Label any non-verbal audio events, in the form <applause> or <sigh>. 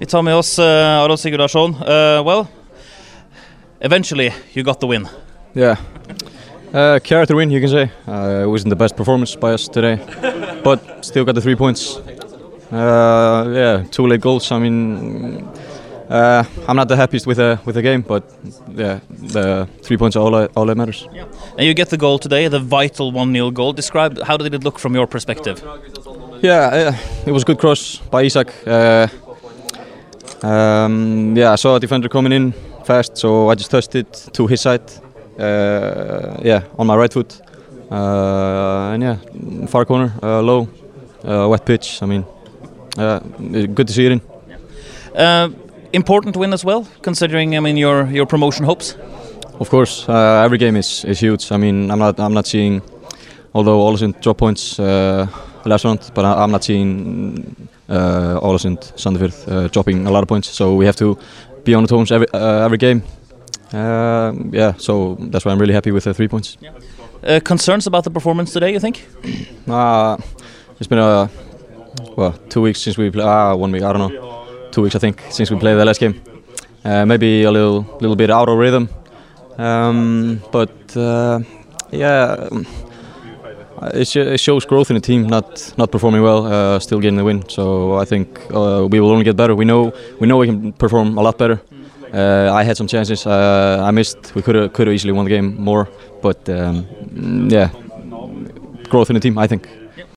Vi tar med oss uh, Aron Sigurdarson. Uh, well, eventually you got the win. Yeah. Uh, character win, you can say. Uh, it wasn't the best performance by us today, but still got the three points. Uh, yeah, two late goals. I mean, uh, I'm not the happiest with the with the game, but yeah, the three points are all that, all that matters. Yeah. And you get the goal today, the vital one 0 goal. Describe how did it look from your perspective? Yeah, uh, it was a good cross by Isak. Um, yeah, I saw a defender coming in fast, so I just touched it to his side. Uh, yeah, on my right foot. Uh, and yeah, far corner, uh, low, uh, wet pitch. I mean, uh, good to see it in. Uh, important win as well, considering I mean your your promotion hopes. Of course, uh, every game is, is huge. I mean, I'm not I'm not seeing, although Aalesund drop points round, but I'm not seeing uh, Olesund Sandefjord uh, dropping a lot of points. So we have to be on the toes every uh, every game. Uh, yeah, so that's why I'm really happy with the three points. Uh, concerns about the performance today, you think? <clears throat> Uh, it's been a well two weeks since we play. Ah, one week. I don't know. Two weeks I think since we played the last game. Uh, maybe a little little bit out of rhythm. Um, but uh, yeah, um, it, sh it shows growth in the team. Not not performing well, uh, still getting the win. So I think uh, we will only get better. We know we know we can perform a lot better. Uh, I had some chances. Uh, I missed. We could have could have easily won the game more. But um, yeah, growth in the team. I think.